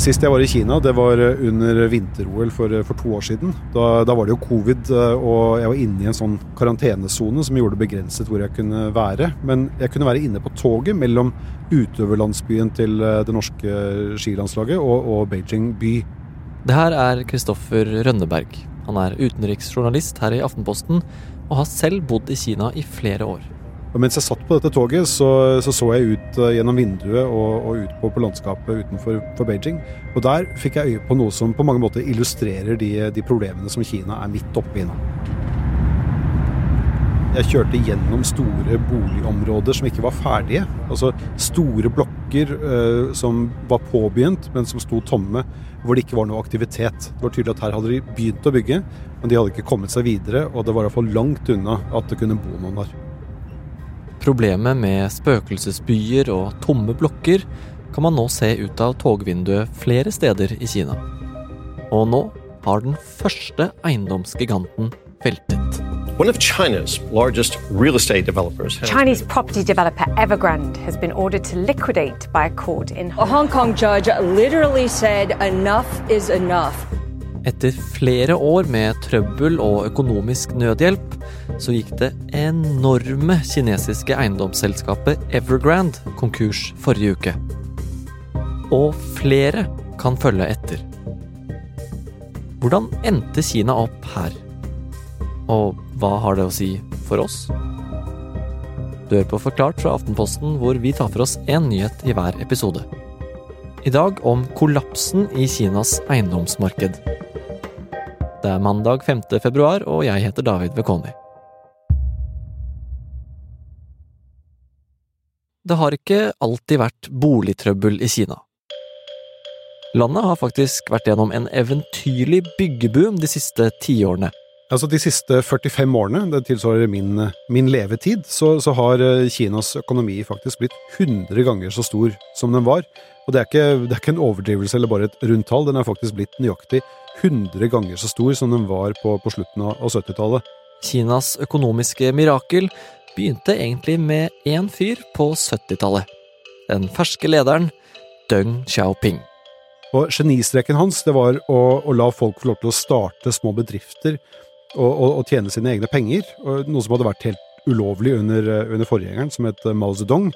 Sist jeg var i Kina, det var under vinter-OL for, for, to år siden. Da, da, var det jo covid, og jeg var inne i en sånn karantenesone som gjorde det begrenset hvor jeg kunne være. Men jeg kunne være inne på toget mellom utøverlandsbyen til det norske skilandslaget og, og Beijing by. Det her er Kristoffer Rønneberg. Han er utenriksjournalist her i Aftenposten, og har selv bodd i Kina i flere år. Og mens jeg satt på dette toget, så så, så jeg ut uh, gjennom vinduet og, og ut på, på, landskapet utenfor Beijing. Og der fikk jeg øye på noe som på mange måter illustrerer de, de problemene som Kina er midt oppe i nå. Jeg kjørte gjennom store boligområder som ikke var ferdige. Altså store blokker uh, som var påbegynt, men som sto tomme, hvor det ikke var noe aktivitet. Det var tydelig at her hadde de begynt å bygge, men de hadde ikke kommet seg videre, og det var i hvert fall langt unna at det kunne bo noen der. Problemet med spøkelsesbyer og tomme blokker kan man nå se ut av togvinduet flere steder i Kina. Og nå har den første eiendomsgiganten veltet. One of China's largest real estate developers. Chinese property developer Evergrande has been ordered to liquidate by a court in A Hong Kong judge literally said enough is enough. Etter flere år med trøbbel og økonomisk nødhjelp, så gikk det enorme kinesiske eiendomsselskapet Evergrande konkurs forrige uke. Og flere kan følge etter. Hvordan endte Kina opp her? Og hva har det å si for oss? Du hører på Forklart fra Aftenposten, hvor vi tar for oss én nyhet i hver episode. I dag om kollapsen i Kinas eiendomsmarked. Det er mandag 5. februar, og jeg heter David Vekoni. Det har ikke alltid vært boligtrøbbel i Kina. Landet har faktisk vært gjennom en eventyrlig byggeboom de siste tiårene. Altså De siste 45 årene, det tilsvarer min, min levetid, så, så, har eh, Kinas økonomi faktisk blitt 100 ganger så stor som den var. Og det er, ikke, det er ikke en overdrivelse eller bare et rundt tall, den er faktisk blitt nøyaktig 100 ganger så stor som den var på, på slutten av 70-tallet. Kinas økonomiske mirakel begynte egentlig med én fyr på 70-tallet. Den ferske lederen Deng Xiaoping. Og Genistreken hans det var å, å, la folk få lov til å starte små bedrifter og, og, og tjene sine egne penger, noe som hadde vært helt ulovlig under, under forgjengeren, som het Mao Zedong.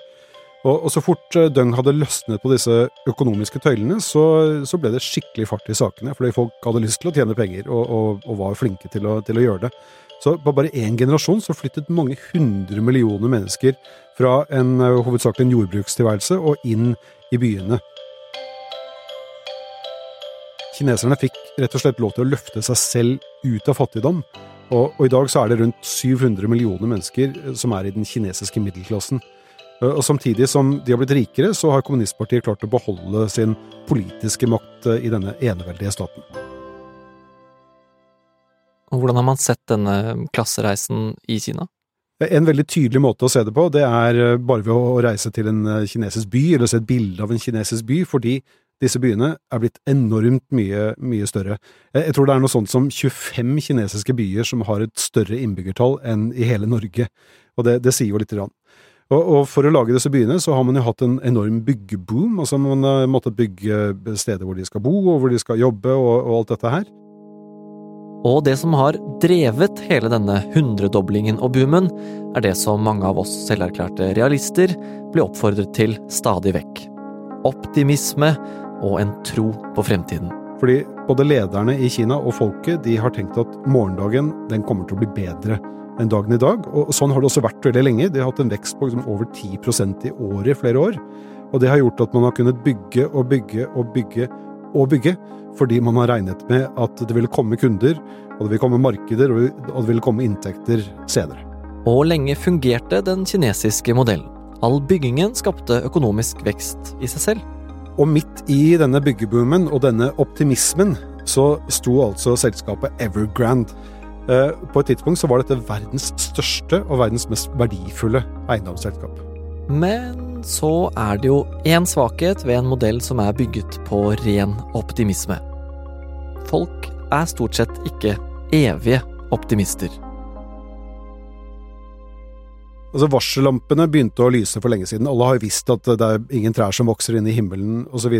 Og, og, så fort Døng hadde løsnet på disse økonomiske tøylene, så, så, ble det skikkelig fart i sakene. Fordi folk hadde lyst til å tjene penger, og, og, og var flinke til å, til å, gjøre det. Så på bare én generasjon så flyttet mange hundre millioner mennesker fra en uh, hovedsakelig jordbrukstilværelse og inn i byene. Kineserne fikk rett og slett lov til å løfte seg selv ut av fattigdom. Og, og i dag så er det rundt 700 millioner mennesker eh, som er i den kinesiske middelklassen. Eh, og Samtidig som de har blitt rikere, så har kommunistpartiet klart å beholde sin politiske makt eh, i denne eneveldige staten. Og Hvordan har man sett denne klassereisen i Kina? En veldig tydelig måte å se det på, det er eh, bare ved å reise til en kinesisk by, eller se et bilde av en kinesisk by, fordi disse byene er blitt enormt mye, mye større. Jeg tror det er noe sånt som 25 kinesiske byer som har et større innbyggertall enn i hele Norge, og det, det sier jo lite grann. Og, og, for å lage disse byene så har man jo hatt en enorm byggeboom. altså Man har måttet bygge steder hvor de skal bo, og hvor de skal jobbe, og, og alt dette her. Og det som har drevet hele denne hundredoblingen og boomen, er det som mange av oss selverklærte realister blir oppfordret til stadig vekk. Optimisme og en tro på fremtiden. Fordi både lederne i Kina og folket de har tenkt at morgendagen den kommer til å bli bedre enn dagen i dag. Og sånn har det også vært veldig lenge. De har hatt en vekst på liksom over 10% i året i flere år. Og det har gjort at man har kunnet bygge og bygge og bygge og bygge, fordi man har regnet med at det ville komme kunder, og det ville komme markeder, og det ville komme inntekter senere. Og lenge fungerte den kinesiske modellen. All byggingen skapte økonomisk vekst i seg selv. Og midt i denne byggeboomen og denne optimismen så sto altså selskapet Evergrande på et tidspunkt så var dette verdens største og verdens mest verdifulle eiendomsselskap. Men så er det jo én svakhet ved en modell som er bygget på ren optimisme. Folk er stort sett ikke evige optimister. Altså Varsellampene begynte å lyse for lenge siden. Alle har visst at det er ingen trær som vokser inn i himmelen osv.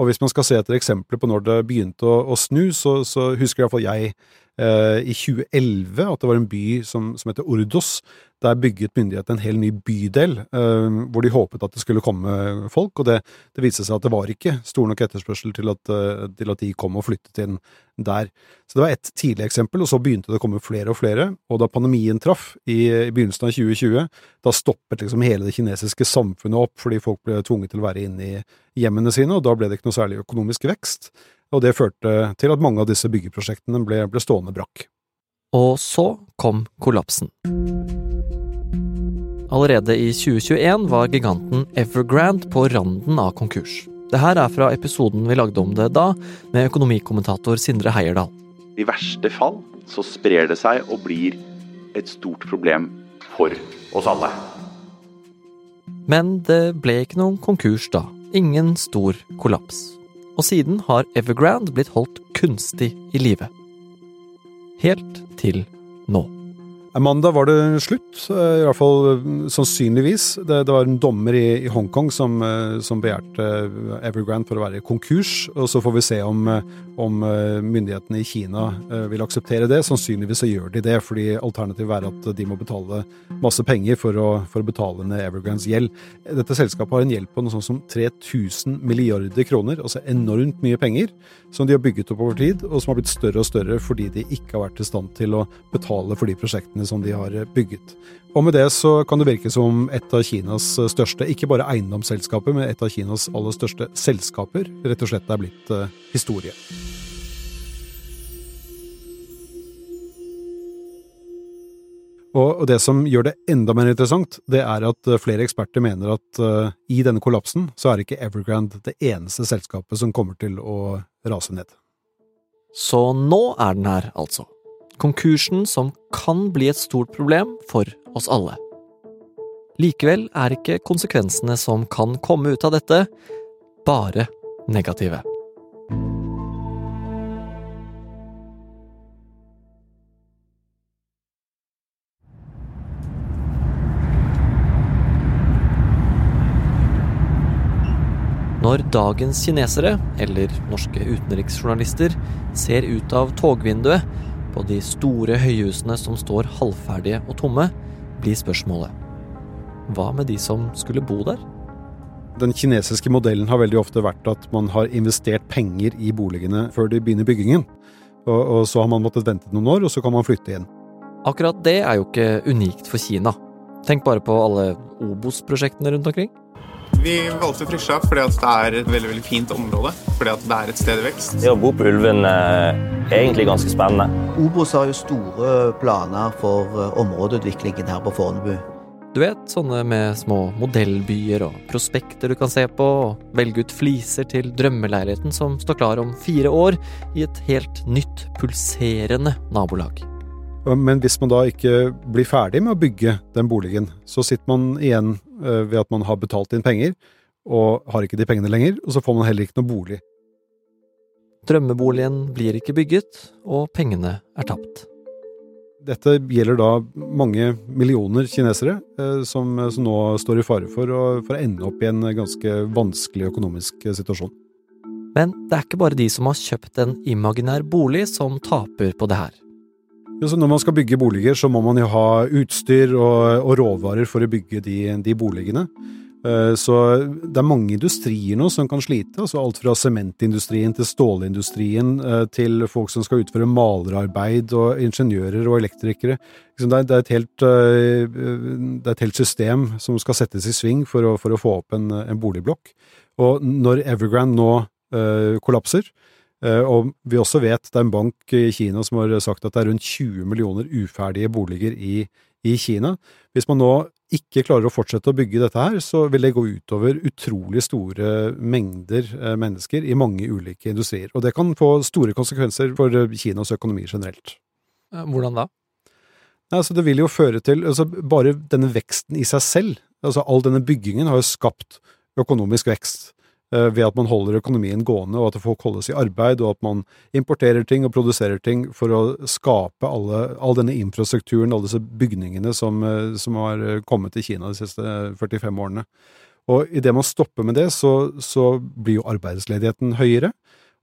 Og hvis man skal se etter eksempler på når det begynte å, å snu, så, så husker iallfall jeg eh, i 2011 at det var en by som, som heter Ordos. Der bygget myndighetene en hel ny bydel, eh, hvor de håpet at det skulle komme folk. Og det, det viste seg at det var ikke stor nok etterspørsel til at, eh, til at de kom og flyttet inn der. Så det var ett tidlig eksempel, og så begynte det å komme flere og flere. Og da pandemien traff i, i begynnelsen av 2020, da stoppet liksom hele det kinesiske samfunnet opp fordi folk ble tvunget til å være inne i hjemmene sine, og da ble det ikke noe særlig økonomisk vekst. Og det førte til at mange av disse byggeprosjektene ble, ble stående brakk. Og så kom kollapsen. Allerede i 2021 var giganten Evergrande på randen av konkurs. Det her er fra episoden vi lagde om det da, med økonomikommentator Sindre Heierdal. I verste fall så sprer det seg og blir et stort problem for oss alle. Men det ble ikke noen konkurs da. Ingen stor kollaps. Og siden har Evergrande blitt holdt kunstig i live. Helt til nå. Mandag var det slutt, i hvert fall sannsynligvis. Det, det var en dommer i, i Hongkong som, som begjærte Evergrande for å være konkurs. og Så får vi se om, om myndighetene i Kina vil akseptere det. Sannsynligvis så gjør de det, fordi alternativet er at de må betale masse penger for å, for å betale ned Evergrandes gjeld. Dette selskapet har en gjeld på noe sånt som 3000 milliarder kroner, altså enormt mye penger, som de har bygget opp over tid, og som har blitt større og større fordi de ikke har vært i stand til å betale for de prosjektene som de har bygget. Og med det så kan det virke som et av Kinas største, ikke bare eiendomsselskaper, men et av Kinas aller største selskaper, rett og slett er blitt uh, historie. Og det som gjør det enda mer interessant, det er at flere eksperter mener at i denne kollapsen så er ikke Evergrande det eneste selskapet som kommer til å rase ned. Så nå er den her, altså. Konkursen som kan bli et stort problem for oss alle. Likevel er ikke konsekvensene som kan komme ut av dette, bare negative. Når dagens kinesere, eller norske utenriksjournalister, ser ut av togvinduet på de store høyhusene som står halvferdige og tomme, blir spørsmålet hva med de som skulle bo der? Den kinesiske modellen har veldig ofte vært at man har investert penger i boligene før de begynner byggingen. Og, og så har man måttet vente noen år, og så kan man flytte inn. Akkurat det er jo ikke unikt for Kina. Tenk bare på alle Obos-prosjektene rundt omkring. Vi valgte Frisja fordi det er et veldig veldig fint område. Fordi det er et sted i vekst. Det å bo på Ulven er egentlig ganske spennende. Obos har jo store planer for områdeutviklingen her på Fornebu. Du vet, sånne med små modellbyer og prospekter du kan se på, og velge ut fliser til drømmeleiligheten som står klar om fire år i et helt nytt, pulserende nabolag. Men hvis man da ikke blir ferdig med å bygge den boligen, så sitter man igjen ved at man har betalt inn penger, og har ikke de pengene lenger, og så får man heller ikke noe bolig. Drømmeboligen blir ikke bygget, og pengene er tapt. Dette gjelder da mange millioner kinesere eh, som, som, nå står i fare for å, for å ende opp i en ganske vanskelig økonomisk situasjon. Men det er ikke bare de som har kjøpt en imaginær bolig som taper på det her. Ja, når man skal bygge boliger, så må man jo ha utstyr og, og råvarer for å bygge de, de boligene. Så det er mange industrier nå som kan slite, altså alt fra sementindustrien til stålindustrien til folk som skal utføre malerarbeid og ingeniører og elektrikere. Det er et helt, det er et helt system som skal settes i sving for å, for å få opp en, en, boligblokk. Og når Evergrande nå kollapser, og vi også vet det er en bank i Kina som har sagt at det er rundt 20 millioner uferdige boliger i, i Kina. Hvis man nå ikke klarer å fortsette å bygge dette her, så vil det gå utover utrolig store mengder mennesker i mange ulike industrier. Og det kan få store konsekvenser for Kinas økonomi generelt. Hvordan da? Altså, det vil jo føre til altså, Bare denne veksten i seg selv, altså all denne byggingen, har jo skapt økonomisk vekst ved at man holder økonomien gående, og at folk holdes i arbeid, og at man importerer ting og produserer ting for å skape alle, all denne infrastrukturen, alle disse bygningene som, som har kommet til Kina de siste 45 årene. Og idet man stopper med det, så, så, blir jo arbeidsledigheten høyere,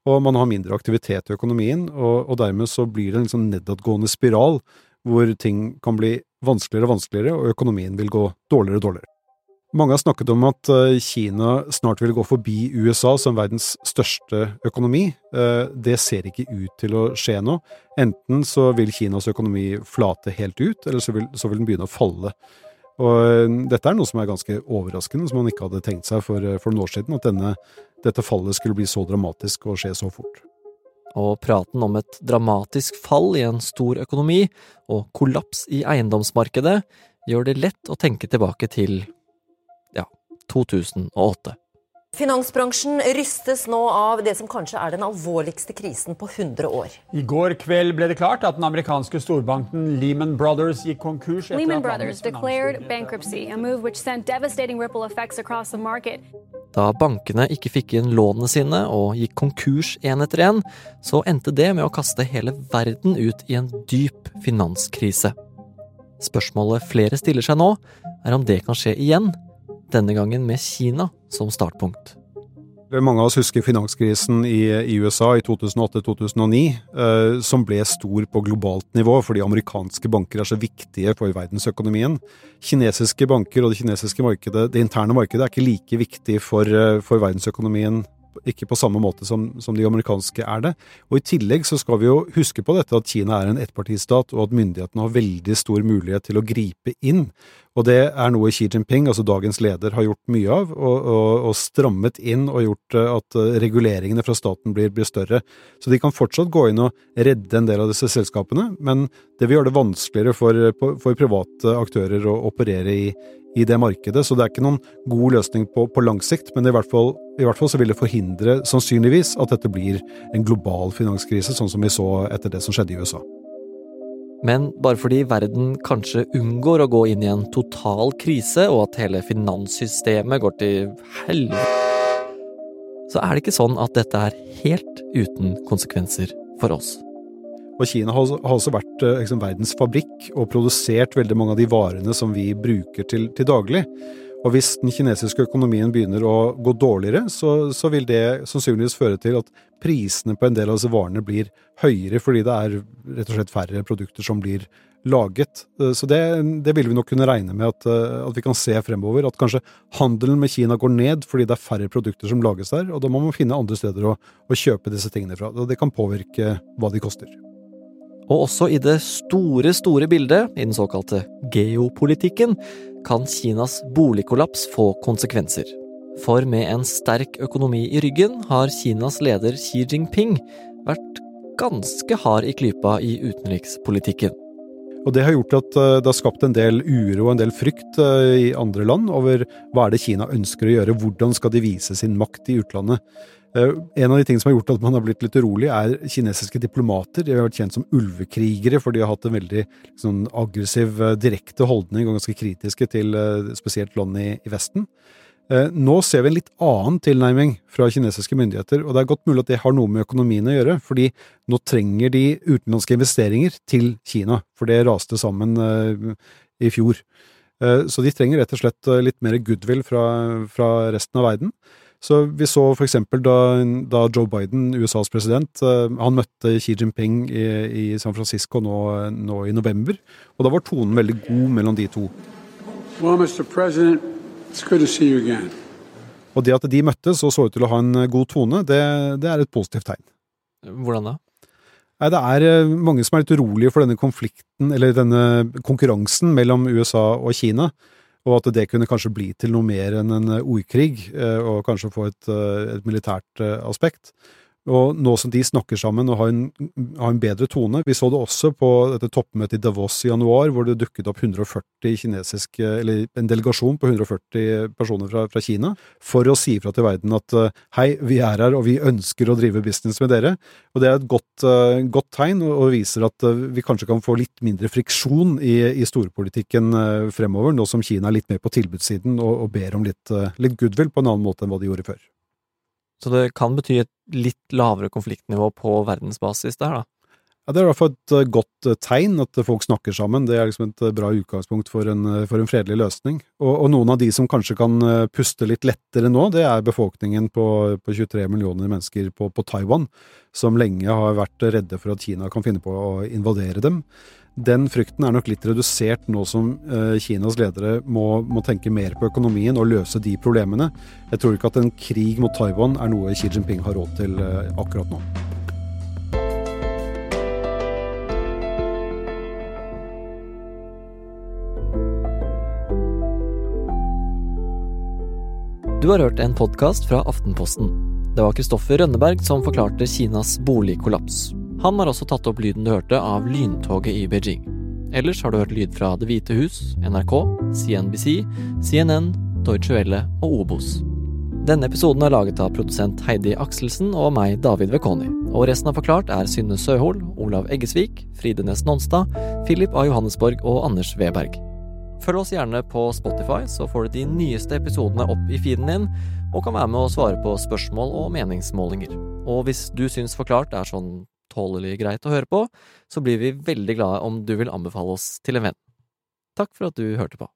og man har mindre aktivitet i økonomien, og, og dermed så blir det en liksom nedadgående spiral hvor ting kan bli vanskeligere og vanskeligere, og økonomien vil gå dårligere og dårligere. Mange har snakket om at eh, Kina snart vil gå forbi USA som verdens største økonomi. Eh, det ser ikke ut til å skje nå. Enten så vil Kinas økonomi flate helt ut, eller så vil, så vil den begynne å falle. Og eh, dette er noe som er ganske overraskende, som man ikke hadde tenkt seg for, for noen år siden, at denne, dette fallet skulle bli så dramatisk og skje så fort. Og praten om et dramatisk fall i en stor økonomi og kollaps i eiendomsmarkedet gjør det lett å tenke tilbake til 2008. Finansbransjen rystes nå av det som kanskje er den alvorligste krisen på 100 år. I går kveld ble det klart at den amerikanske storbanken Lehman Brothers gikk konkurs. Lehman Brothers declared bankruptcy, a move which sent devastating ripple effects across the market. Da bankene ikke fikk inn lånene sine og gikk konkurs én etter én, så endte det med å kaste hele verden ut i en dyp finanskrise. Spørsmålet flere stiller seg nå, er om det kan skje igjen denne gangen med Kina som startpunkt. Mange av oss husker finanskrisen i, USA i 2008-2009, eh, som ble stor på globalt nivå fordi amerikanske banker er så viktige for verdensøkonomien. Kinesiske banker og det kinesiske markedet, det interne markedet er ikke like viktig for, eh, for verdensøkonomien ikke på samme måte som, som, de amerikanske er det. Og I tillegg så skal vi jo huske på dette at Kina er en ettpartistat, og at myndighetene har veldig stor mulighet til å gripe inn. Og det er noe Xi Jinping, altså dagens leder, har gjort mye av, og, og, og strammet inn og gjort eh, at eh, reguleringene fra staten blir, blir, større. Så de kan fortsatt gå inn og redde en del av disse selskapene, men det vil gjøre det vanskeligere for, for private aktører å operere i, i det markedet. Så det er ikke noen god løsning på, på lang sikt, men i hvert, fall, i hvert, fall, så vil det forhindre, sannsynligvis, at dette blir en global finanskrise, sånn som vi så etter det som skjedde i USA. Men bare fordi verden kanskje unngår å gå inn i en total krise, og at hele finanssystemet går til helvete, så er det ikke sånn at dette er helt uten konsekvenser for oss. Og Kina har, også vært eh, liksom, verdens fabrikk og produsert veldig mange av de varene som vi bruker til, til daglig. Og hvis den kinesiske økonomien begynner å gå dårligere, så, så, vil det sannsynligvis føre til at prisene på en del av disse varene blir høyere, fordi det er rett og slett færre produkter som blir laget. Eh, så det, det vil vi nok kunne regne med at, eh, at, vi kan se fremover. At kanskje handelen med Kina går ned fordi det er færre produkter som lages der, og da må man finne andre steder å, å kjøpe disse tingene fra. Og det kan påvirke hva de koster. Og også i det store, store bildet, i den såkalte geopolitikken, kan Kinas boligkollaps få konsekvenser. For med en sterk økonomi i ryggen har Kinas leder Xi Jinping vært ganske hard i klypa i utenrikspolitikken. Og Det har gjort at eh, det har skapt en del uro og en del frykt eh, i andre land over hva er det Kina ønsker å gjøre, hvordan skal de vise sin makt i utlandet. Eh, en av de tingene som har gjort at man har blitt litt urolig, er kinesiske diplomater. De har vært kjent som ulvekrigere, for de har hatt en veldig sånn, aggressiv, direkte holdning og ganske kritiske til spesielt land i, i Vesten. Nå ser vi en litt annen tilnærming fra kinesiske myndigheter, og det er godt mulig at det har noe med økonomien å gjøre, fordi nå trenger de utenlandske investeringer til Kina, for det raste sammen i fjor. Så de trenger rett og slett litt mer goodwill fra, fra resten av verden. Så vi så for eksempel da, da Joe Biden, USAs president, han møtte Xi Jinping i, i San Francisco nå, nå, i november, og da var tonen veldig god mellom de to. Well, Mr. President, Og det at de møttes og så ut til å ha en god tone, det, det er et positivt tegn. Hvordan da? Nei, Det er eh, mange som er litt urolige for denne konflikten, eller denne konkurransen mellom USA og Kina og at det kunne kanskje bli til noe mer enn en ordkrig, eh, og kanskje få et, eh, et militært eh, aspekt. Og nå som de snakker sammen og har en, har en, bedre tone Vi så det også på dette toppmøtet i Davos i januar, hvor det dukket opp 140 kinesiske, eller en delegasjon på 140 personer fra, fra Kina, for å si fra til verden at hei, vi er her og vi ønsker å drive business med dere. Og det er et godt, godt tegn, og viser at vi kanskje kan få litt mindre friksjon i, i storpolitikken fremover, nå som Kina er litt mer på tilbudssiden og, og ber om litt, litt goodwill på en annen måte enn hva de gjorde før. Så det kan bety et litt lavere konfliktnivå på verdensbasis der, da? Ja, Det er i hvert fall et uh, godt uh, tegn at folk snakker sammen. Det er liksom et bra utgangspunkt for en, for en fredelig løsning. Og, og, noen av de som kanskje kan puste litt lettere nå, det er befolkningen på, på 23 millioner mennesker på, på, Taiwan, som lenge har vært redde for at Kina kan finne på å invadere dem. Den frykten er nok litt redusert nå som Kinas ledere må, må tenke mer på økonomien og løse de problemene. Jeg tror ikke at en krig mot Taiwan er noe Xi Jinping har råd til akkurat nå. Du har hørt en podkast fra Aftenposten. Det var Kristoffer Rønneberg som forklarte Kinas boligkollaps. Han har også tatt opp lyden du hørte av lyntoget i Beijing. Ellers har du hørt lyd fra Det hvite hus, NRK, CNBC, CNN, Deutsche Welle og Obos. Denne episoden er laget av produsent Heidi Akselsen og meg, David Vekoni. Og resten av Forklart er Synne Søhol, Olav Eggesvik, Fride Næss Nonstad, Philip A. Johannesborg og Anders Weberg. Følg oss gjerne på Spotify, så får du de nyeste episodene opp i feeden din, og kan være med å svare på spørsmål og meningsmålinger. Og hvis du syns Forklart er sånn tålelig greit å høre på, så blir vi veldig glade om du vil anbefale oss til en venn. Takk for at du hørte på.